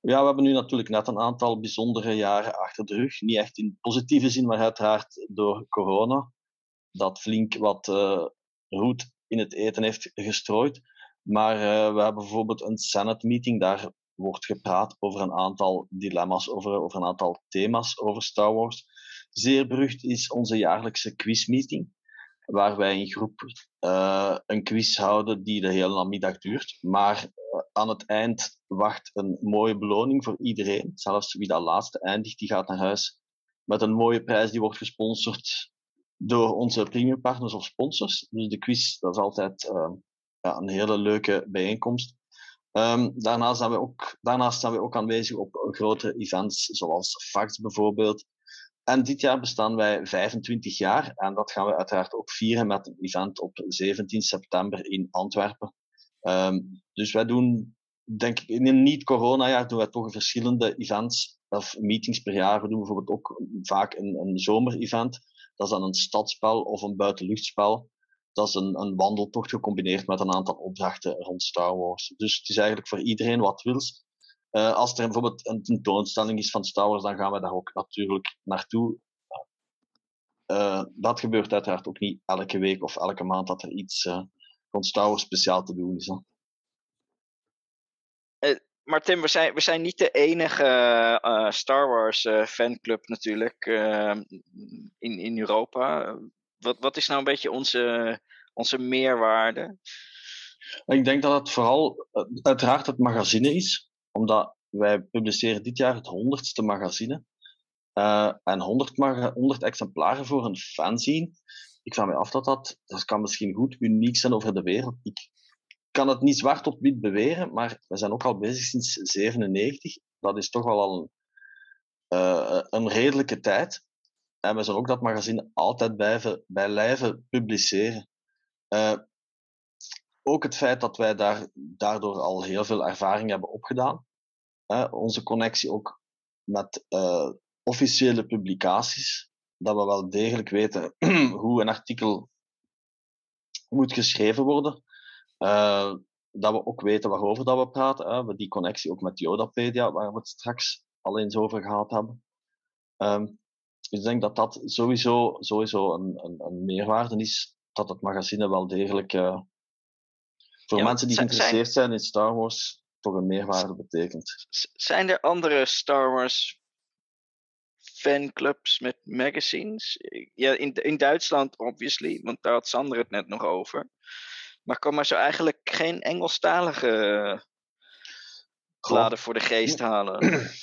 Ja, we hebben nu natuurlijk net een aantal bijzondere jaren achter de rug. Niet echt in positieve zin, maar uiteraard door corona. Dat flink wat uh, roet in het eten heeft gestrooid. Maar uh, we hebben bijvoorbeeld een Senate meeting, daar wordt gepraat over een aantal dilemma's, over, over een aantal thema's over Star Wars. Zeer berucht is onze jaarlijkse quizmeeting, waar wij in groep uh, een quiz houden die de hele namiddag duurt. Maar uh, aan het eind wacht een mooie beloning voor iedereen. Zelfs wie dat laatste eindigt, die gaat naar huis met een mooie prijs die wordt gesponsord door onze premiumpartners of sponsors. Dus de quiz, dat is altijd uh, ja, een hele leuke bijeenkomst. Um, daarnaast, zijn we ook, daarnaast we ook aanwezig op grote events, zoals FACS bijvoorbeeld. En dit jaar bestaan wij 25 jaar en dat gaan we uiteraard ook vieren met een event op 17 september in Antwerpen. Um, dus wij doen, denk ik, in een niet-corona-jaar doen wij toch verschillende events of meetings per jaar. We doen bijvoorbeeld ook vaak een, een zomer-event. Dat is dan een stadspel of een buitenluchtspel. Dat is een, een wandeltocht gecombineerd met een aantal opdrachten rond Star Wars. Dus het is eigenlijk voor iedereen wat wils. Uh, als er bijvoorbeeld een tentoonstelling is van Star Wars, dan gaan we daar ook natuurlijk naartoe. Uh, dat gebeurt uiteraard ook niet elke week of elke maand dat er iets uh, rond Star Wars speciaal te doen is. Maar Tim, we zijn, we zijn niet de enige Star Wars fanclub natuurlijk uh, in, in Europa. Wat, wat is nou een beetje onze, onze meerwaarde? Ik denk dat het vooral uiteraard het magazine is, omdat wij publiceren dit jaar het honderdste magazine. Uh, en 100, 100 exemplaren voor een fanzine. Ik vraag me af dat dat, dat kan misschien goed uniek zijn over de wereld. Ik kan het niet zwart op wit beweren, maar we zijn ook al bezig sinds 97. Dat is toch wel al een, uh, een redelijke tijd. En we zijn ook dat magazine altijd bij, bij publiceren. Uh, ook het feit dat wij daar, daardoor al heel veel ervaring hebben opgedaan. Onze connectie ook met uh, officiële publicaties. Dat we wel degelijk weten [CLEARS THROAT] hoe een artikel moet geschreven worden. Uh, dat we ook weten waarover dat we praten. Hè. We die connectie ook met Yodapedia, waar we het straks al eens over gehad hebben. Um, ik denk dat dat sowieso, sowieso een, een, een meerwaarde is, dat het magazine wel degelijk uh, voor ja, mensen die geïnteresseerd zijn in Star Wars toch een meerwaarde betekent. Zijn er andere Star Wars fanclubs met magazines? Ja, in, in Duitsland, obviously, want daar had Sander het net nog over. Maar kan maar zo eigenlijk geen Engelstalige bladen voor de geest halen? [CLEARS THROAT]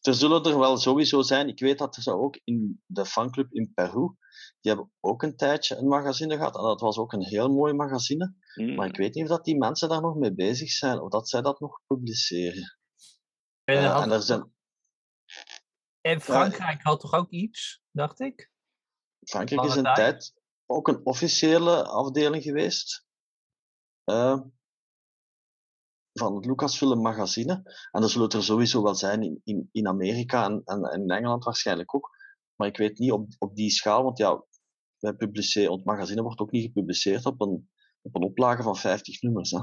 Er zullen er wel sowieso zijn. Ik weet dat er ook in de fanclub in Peru, die hebben ook een tijdje een magazine gehad. En dat was ook een heel mooi magazine. Mm. Maar ik weet niet of dat die mensen daar nog mee bezig zijn, of dat zij dat nog publiceren. En, uh, en, er zijn... en Frankrijk ja, had toch ook iets, dacht ik? Frankrijk is een tijd. tijd ook een officiële afdeling geweest. Uh, van het Lucasfilm magazine. En dat zullen er sowieso wel zijn in, in, in Amerika en, en, en, in Engeland waarschijnlijk ook. Maar ik weet niet op, op die schaal, want ja, wij publiceren, ons magazine wordt ook niet gepubliceerd op een, op een oplage van 50 nummers. Hè.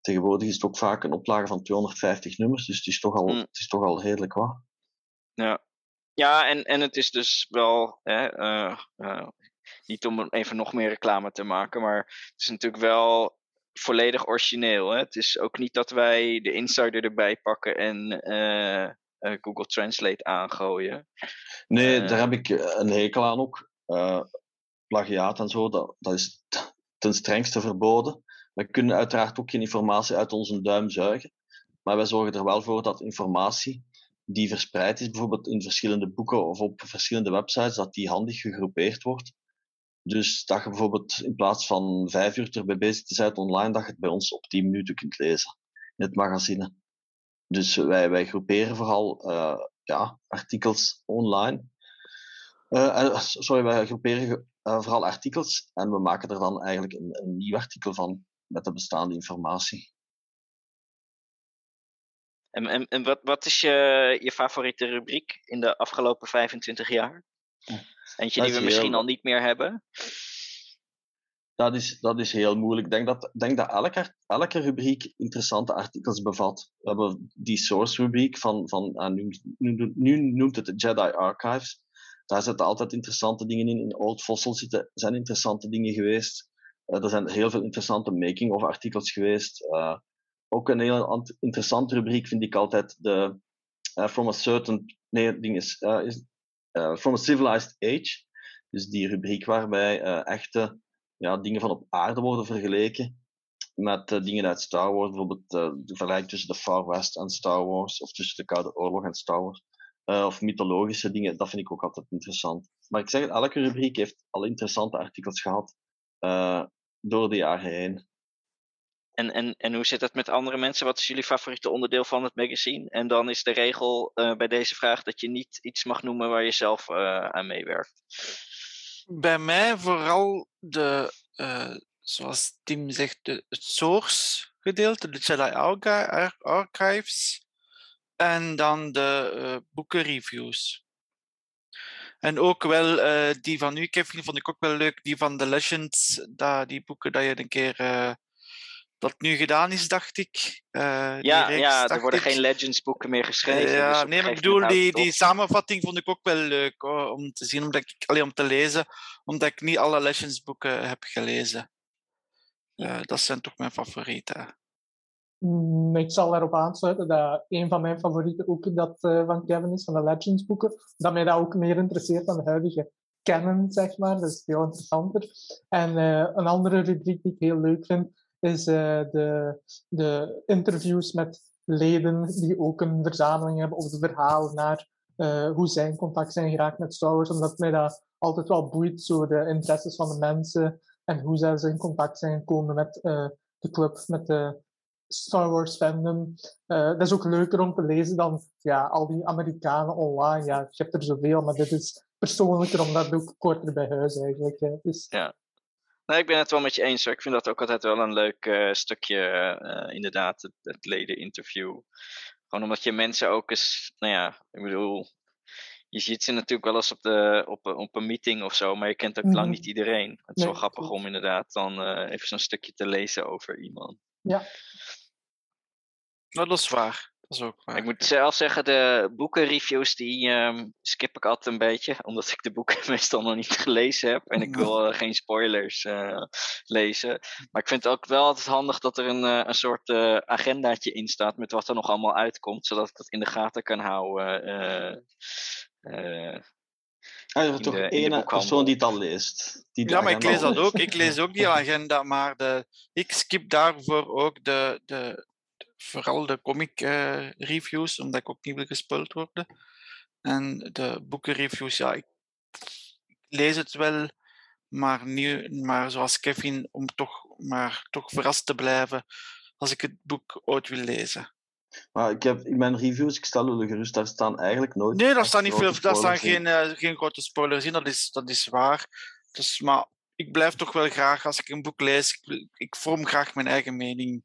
Tegenwoordig is het ook vaak een oplage van 250 nummers, dus het is toch al, mm. het is toch al redelijk wat. Ja, ja en, en het is dus wel, hè, uh, uh, niet om even nog meer reclame te maken, maar het is natuurlijk wel volledig origineel. Hè? Het is ook niet dat wij de insider erbij pakken en uh, uh, Google Translate aangooien. Nee, daar heb ik een hekel aan ook. Plagiaat en zo, dat, dat is ten strengste verboden. We kunnen uiteraard ook geen informatie uit onze duim zuigen. Maar wij zorgen er wel voor dat informatie die verspreid is, bijvoorbeeld in verschillende boeken of op verschillende websites, dat die handig gegroepeerd wordt. Dus dat je bijvoorbeeld in plaats van vijf uur erbij bezig te zijn online, dat je het bij ons op tien minuten kunt lezen in het magazine. Dus wij, wij groeperen vooral uh, ja, artikels online. Uh, [LAUGHS] sorry, wij groeperen uh, vooral artikels en we maken er dan eigenlijk een, een nieuw artikel van met de bestaande informatie. En, en, en wat, wat is je, je favoriete rubriek in de afgelopen 25 jaar? Eentje die we misschien al niet meer hebben? Dat is, dat is heel moeilijk. Ik denk dat, denk dat elke, elke rubriek interessante artikels bevat. We hebben die source rubriek van, van uh, nu, nu, nu, noemt het de Jedi Archives. Daar zitten altijd interessante dingen in. In Old Fossil zitten, zijn interessante dingen geweest. Uh, er zijn heel veel interessante making-of artikels geweest. Uh, ook een heel interessante rubriek vind ik altijd de From a Certain... Nee, ding is, is From a Civilized Age. Dus die rubriek waarbij echte ja, dingen van op aarde worden vergeleken met dingen uit Star Wars. Bijvoorbeeld de vergelijking tussen de Far West en Star Wars, of tussen de Koude Oorlog en Star Wars. Of mythologische dingen, dat vind ik ook altijd interessant. Maar ik zeg het, elke rubriek heeft al interessante artikels gehad door de jaren heen. En, en, en hoe zit het met andere mensen? Wat is jullie favoriete onderdeel van het magazine? En dan is de regel uh, bij deze vraag dat je niet iets mag noemen waar je zelf uh, aan meewerkt. Bij mij vooral de, uh, zoals Tim zegt, de, het source gedeelte, de Jedi Archives. En dan de boekenreviews. En ook wel die van u, Kevin, vond ik ook wel leuk. Die van The Legends, dat, die boeken dat je een keer dat nu gedaan is, dacht ik. Ja, reeks, ja er worden geen Legends boeken meer geschreven. Ja, dus nee, maar ik bedoel, die, die samenvatting vond ik ook wel leuk hoor, om te zien, omdat ik, alleen om te lezen, omdat ik niet alle Legends boeken heb gelezen. Dat zijn toch mijn favorieten. Mm, ik zal erop aansluiten dat een van mijn favorieten ook dat van Kevin is, van de Legends boeken. Dat mij dat ook meer interesseert dan de huidige canon, zeg maar. Dat is veel interessanter. En een andere rubriek die ik heel leuk vind, is uh, de, de interviews met leden die ook een verzameling hebben of de verhalen naar eh, hoe zij in contact zijn geraakt met Star Wars, omdat mij dat altijd wel boeit, zo de interesses van de mensen en hoe zij in contact zijn gekomen met de club, met de Star Wars fandom. Uh, dat is ook leuker om te lezen dan ja, al die Amerikanen online. Ja, je hebt er zoveel, maar dit is persoonlijker omdat het ook korter bij huis eigenlijk. Hè. Dus... Ja. Nee, ik ben het wel met je eens. Hoor. Ik vind dat ook altijd wel een leuk uh, stukje, uh, inderdaad, het, het ledeninterview. Gewoon omdat je mensen ook eens, nou ja, ik bedoel, je ziet ze natuurlijk wel eens op, de, op, op een meeting of zo, maar je kent ook mm. lang niet iedereen. Het is nee, wel grappig om inderdaad dan uh, even zo'n stukje te lezen over iemand. Ja. Nou, dat is waar. Dat is ook waar. Ik moet zelf zeggen, de boekenreviews die um, skip ik altijd een beetje, [LAUGHS] omdat ik de boeken [LAUGHS] meestal nog niet gelezen heb en ik [LAUGHS] wil uh, geen spoilers uh, lezen. Maar ik vind het ook wel altijd handig dat er een, uh, een soort agendaatje in staat met wat er nog allemaal uitkomt, zodat ik dat in de gaten kan houden. Uh, er is toch één persoon die het al leest. Die ja, maar ik lees dat ook. Ik lees ook die agenda, maar de, ik skip daarvoor ook de, de, vooral de comic uh, reviews, omdat ik ook niet wil gespeeld worden. En de boekenreviews, ja, ik, lees het wel, maar, niet, maar zoals Kevin, om toch, maar toch verrast te blijven als ik het boek ooit wil lezen. Maar ik heb in mijn reviews, ik stel jullie gerust, daar staan eigenlijk nooit. Nee, daar staan niet veel, daar staan geen, uh, geen grote spoilers in, dat is, dat is waar. Dus, maar ik blijf toch wel graag, als ik een boek lees, ik, ik vorm graag mijn eigen mening.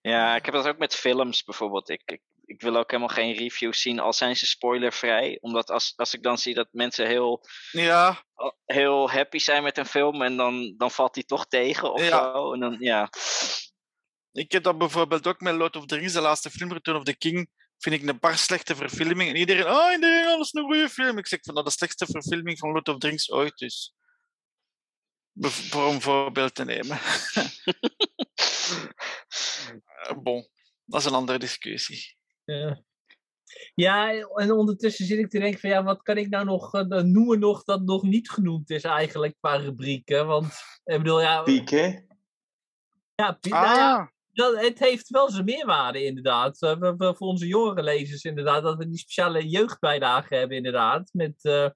Ja, ik heb dat ook met films bijvoorbeeld. Ik, ik, ik wil ook helemaal geen reviews zien, al zijn ze spoilervrij. Omdat als, als ik dan zie dat mensen heel, ja. heel happy zijn met een film en dan, dan valt die toch tegen of Ja. zo. En dan, ja. Ik heb dat bijvoorbeeld ook met Lord of the Rings, de laatste film, Return of the King. Vind ik een paar slechte verfilmingen. En iedereen, oh, iedereen, dat is een goede film. Ik zeg van dat de slechtste verfilming van Lord of the Rings ooit is. Bev- Voor een voorbeeld te nemen. [LAUGHS] Eh, bon, dat is een andere discussie. Ja. Ja, en ondertussen zit ik te denken van ja, wat kan ik nou nog uh, noemen nog dat nog niet genoemd is eigenlijk qua rubrieken? Want ik bedoel, ja... Piek, hè? Ja, Piek, nou ja, dat, het heeft wel zijn meerwaarde inderdaad. Uh, voor, voor onze jongere lezers inderdaad, dat we die speciale jeugdbijlagen hebben inderdaad. Met uh,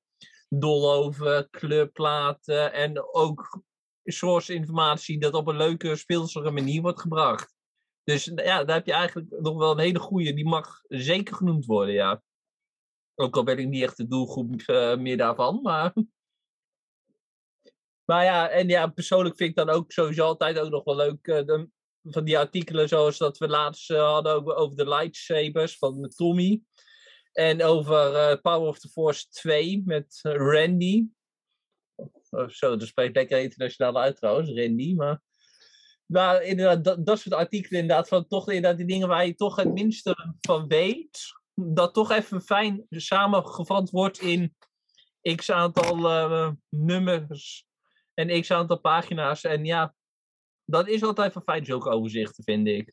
Dolhoven, kleurplaten en ook source informatie dat op een leuke, speelsere manier wordt gebracht. Dus ja, daar heb je eigenlijk nog wel een hele goede. Die mag zeker genoemd worden, ja. Ook al ben ik niet echt de doelgroep uh, meer daarvan, maar... [LAUGHS] Maar ja, en ja, persoonlijk vind ik dan ook sowieso altijd ook nog wel leuk... Uh, de, van die artikelen zoals dat we laatst uh, hadden over, over de lightsabers van Tommy. En over Power of the Force 2 met Randy. Oh, zo, dat spreekt lekker internationaal uit trouwens, Randy, maar... Maar inderdaad, dat, soort artikelen inderdaad, van toch inderdaad die dingen waar je toch het minste van weet, dat toch even fijn samengevat wordt in x aantal uh, nummers en x aantal pagina's. En ja, dat is altijd van fijn, zulke overzichten, vind ik.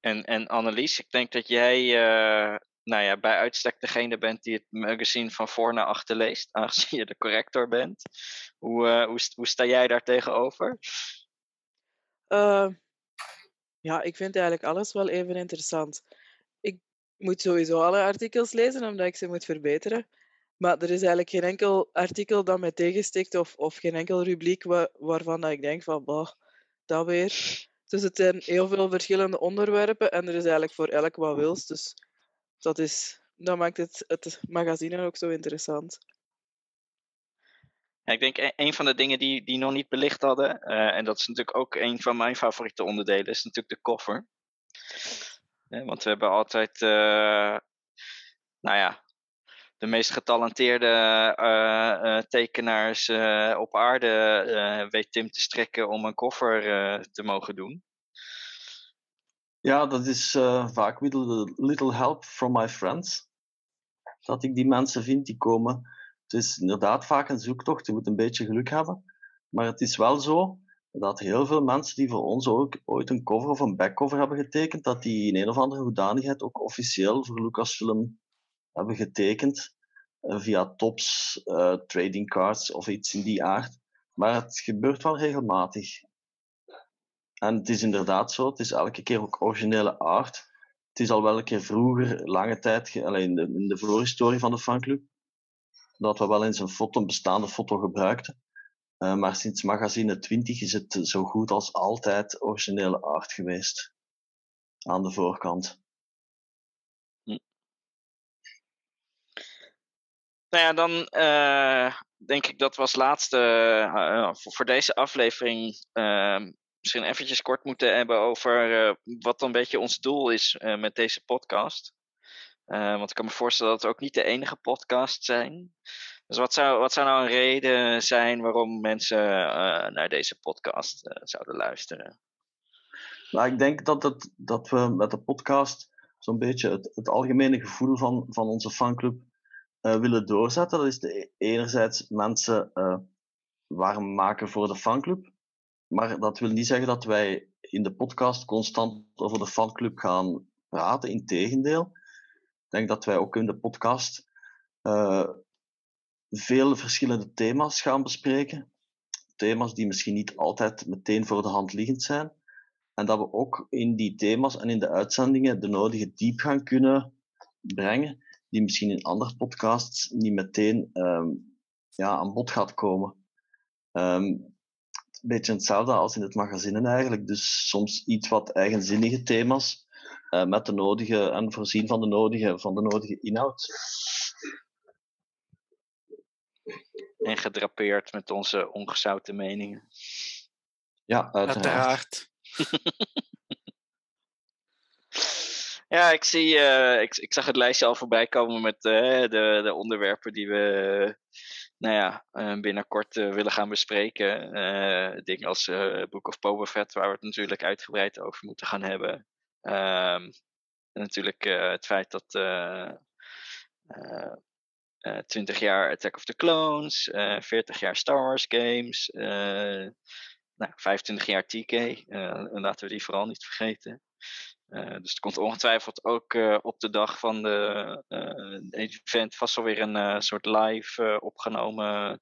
En, en Annelies, ik denk dat jij uh, nou ja, bij uitstek degene bent die het magazine van voor naar achter leest, [LAUGHS] aangezien je de corrector bent. Hoe, uh, hoe, sta jij daar tegenover? Uh, ja, ik vind eigenlijk alles wel even interessant. Ik moet sowieso alle artikels lezen, omdat ik ze moet verbeteren. Maar er is eigenlijk geen enkel artikel dat mij tegenstikt of, of geen enkel rubriek wa waarvan dat ik denk van, bah, dat weer. Dus het zijn heel veel verschillende onderwerpen en er is eigenlijk voor elk wat wils. Dus dat, is, dat maakt het, het magazine ook zo interessant. Ja, ik denk een van de dingen die, die nog niet belicht hadden, uh, en dat is natuurlijk ook een van mijn favoriete onderdelen, is natuurlijk de koffer. Ja, want we hebben altijd, uh, nou ja, de meest getalenteerde tekenaars op aarde weet Tim te strekken om een koffer te mogen doen. Ja, dat is vaak with a little help from my friends. Dat ik die mensen vind die komen het is inderdaad vaak een zoektocht, je moet een beetje geluk hebben. Maar het is wel zo dat heel veel mensen die voor ons ook ooit een cover of een backcover hebben getekend, dat die in een of andere hoedanigheid ook officieel voor Lucasfilm hebben getekend. Via tops, uh, trading cards of iets in die aard. Maar het gebeurt wel regelmatig. En het is inderdaad zo, het is elke keer ook originele art. Het is al wel een keer vroeger, lange tijd, in de, in de voorhistorie van de fanclub, dat we wel eens een foto, een bestaande foto gebruikten. Uh, maar sinds magazine 20 is het zo goed als altijd originele art geweest. Aan de voorkant. Hm. Nou ja, dan uh, denk ik dat we als laatste uh, voor, voor, deze aflevering ehm, misschien eventjes kort moeten hebben over uh, wat dan een beetje ons doel is uh, met deze podcast. Uh, want ik kan me voorstellen dat het ook niet de enige podcast zijn. Dus wat zou, wat zou nou een reden zijn waarom mensen naar deze podcast zouden luisteren? Nou, ik denk dat, het, dat we met de podcast zo'n beetje het, algemene gevoel van, van onze fanclub willen doorzetten. Dat is de, enerzijds mensen warm maken voor de fanclub. Maar dat wil niet zeggen dat wij in de podcast constant over de fanclub gaan praten. Integendeel. Ik denk dat wij ook in de podcast uh, veel verschillende thema's gaan bespreken. Thema's die misschien niet altijd meteen voor de hand liggend zijn. En dat we ook in die thema's en in de uitzendingen de nodige diepgang kunnen brengen, die misschien in andere podcasts niet meteen um, ja, aan bod gaat komen. Um, een beetje hetzelfde als in het magazine eigenlijk. Dus soms iets wat eigenzinnige thema's uh, met de nodige en voorzien van de nodige, van de nodige inhoud. En gedrapeerd met onze ongezouten meningen. Ja, uiteraard. uiteraard. [LAUGHS] ja, ik zie, uh, ik, ik zag het lijstje al voorbij komen met uh, de, de onderwerpen die we nou ja, uh, binnenkort uh, willen gaan bespreken. Uh, dingen als Book of Boba Fett, waar we het natuurlijk uitgebreid over moeten gaan hebben. En natuurlijk het feit dat 20 jaar Attack of the Clones, 40 jaar Star Wars games, nou, 25 jaar TK, laten we die vooral niet vergeten. Uh, dus het komt ongetwijfeld ook uh, op de dag van de uh, event vast wel weer een soort live opgenomen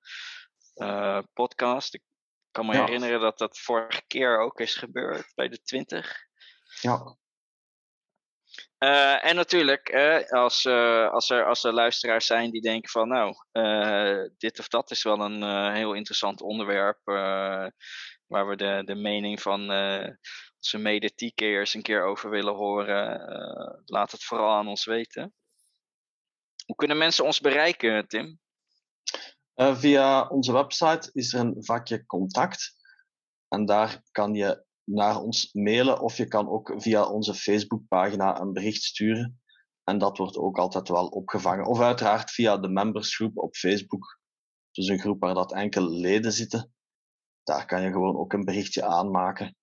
podcast. Ik kan me ja. herinneren dat dat vorige keer ook is gebeurd bij de 20. Ja. en natuurlijk, als, als, er, als er luisteraars zijn die denken van nou, dit of dat is wel een heel interessant onderwerp waar we de, de mening van onze mede-TK'ers een keer over willen horen, uh, laat het vooral aan ons weten. Hoe kunnen mensen ons bereiken, Tim? Uh, via onze website is er een vakje contact. En daar kan je naar ons mailen of je kan ook via onze Facebookpagina een bericht sturen. En dat wordt ook altijd wel opgevangen. Of uiteraard via de membersgroep op Facebook. Dus een groep waar dat enkele leden zitten. Daar kan je gewoon ook een berichtje aanmaken.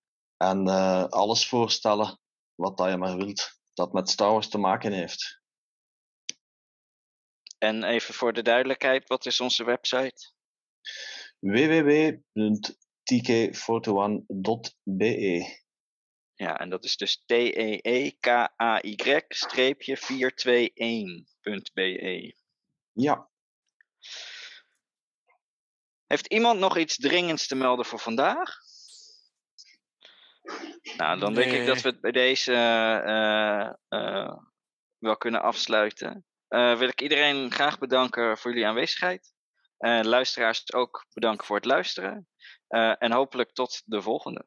En uh, alles voorstellen wat dat je maar wilt, dat met Star Wars te maken heeft. En even voor de duidelijkheid, wat is onze website? www.tk41.be Ja, en dat is dus T-E-E-K-A-Y-421.be. Ja. Heeft iemand nog iets dringends te melden voor vandaag? Nou, dan denk ik dat we het bij deze uh, uh, wel kunnen afsluiten. Uh, wil ik iedereen graag bedanken voor jullie aanwezigheid. luisteraars ook bedanken voor het luisteren. en hopelijk tot de volgende.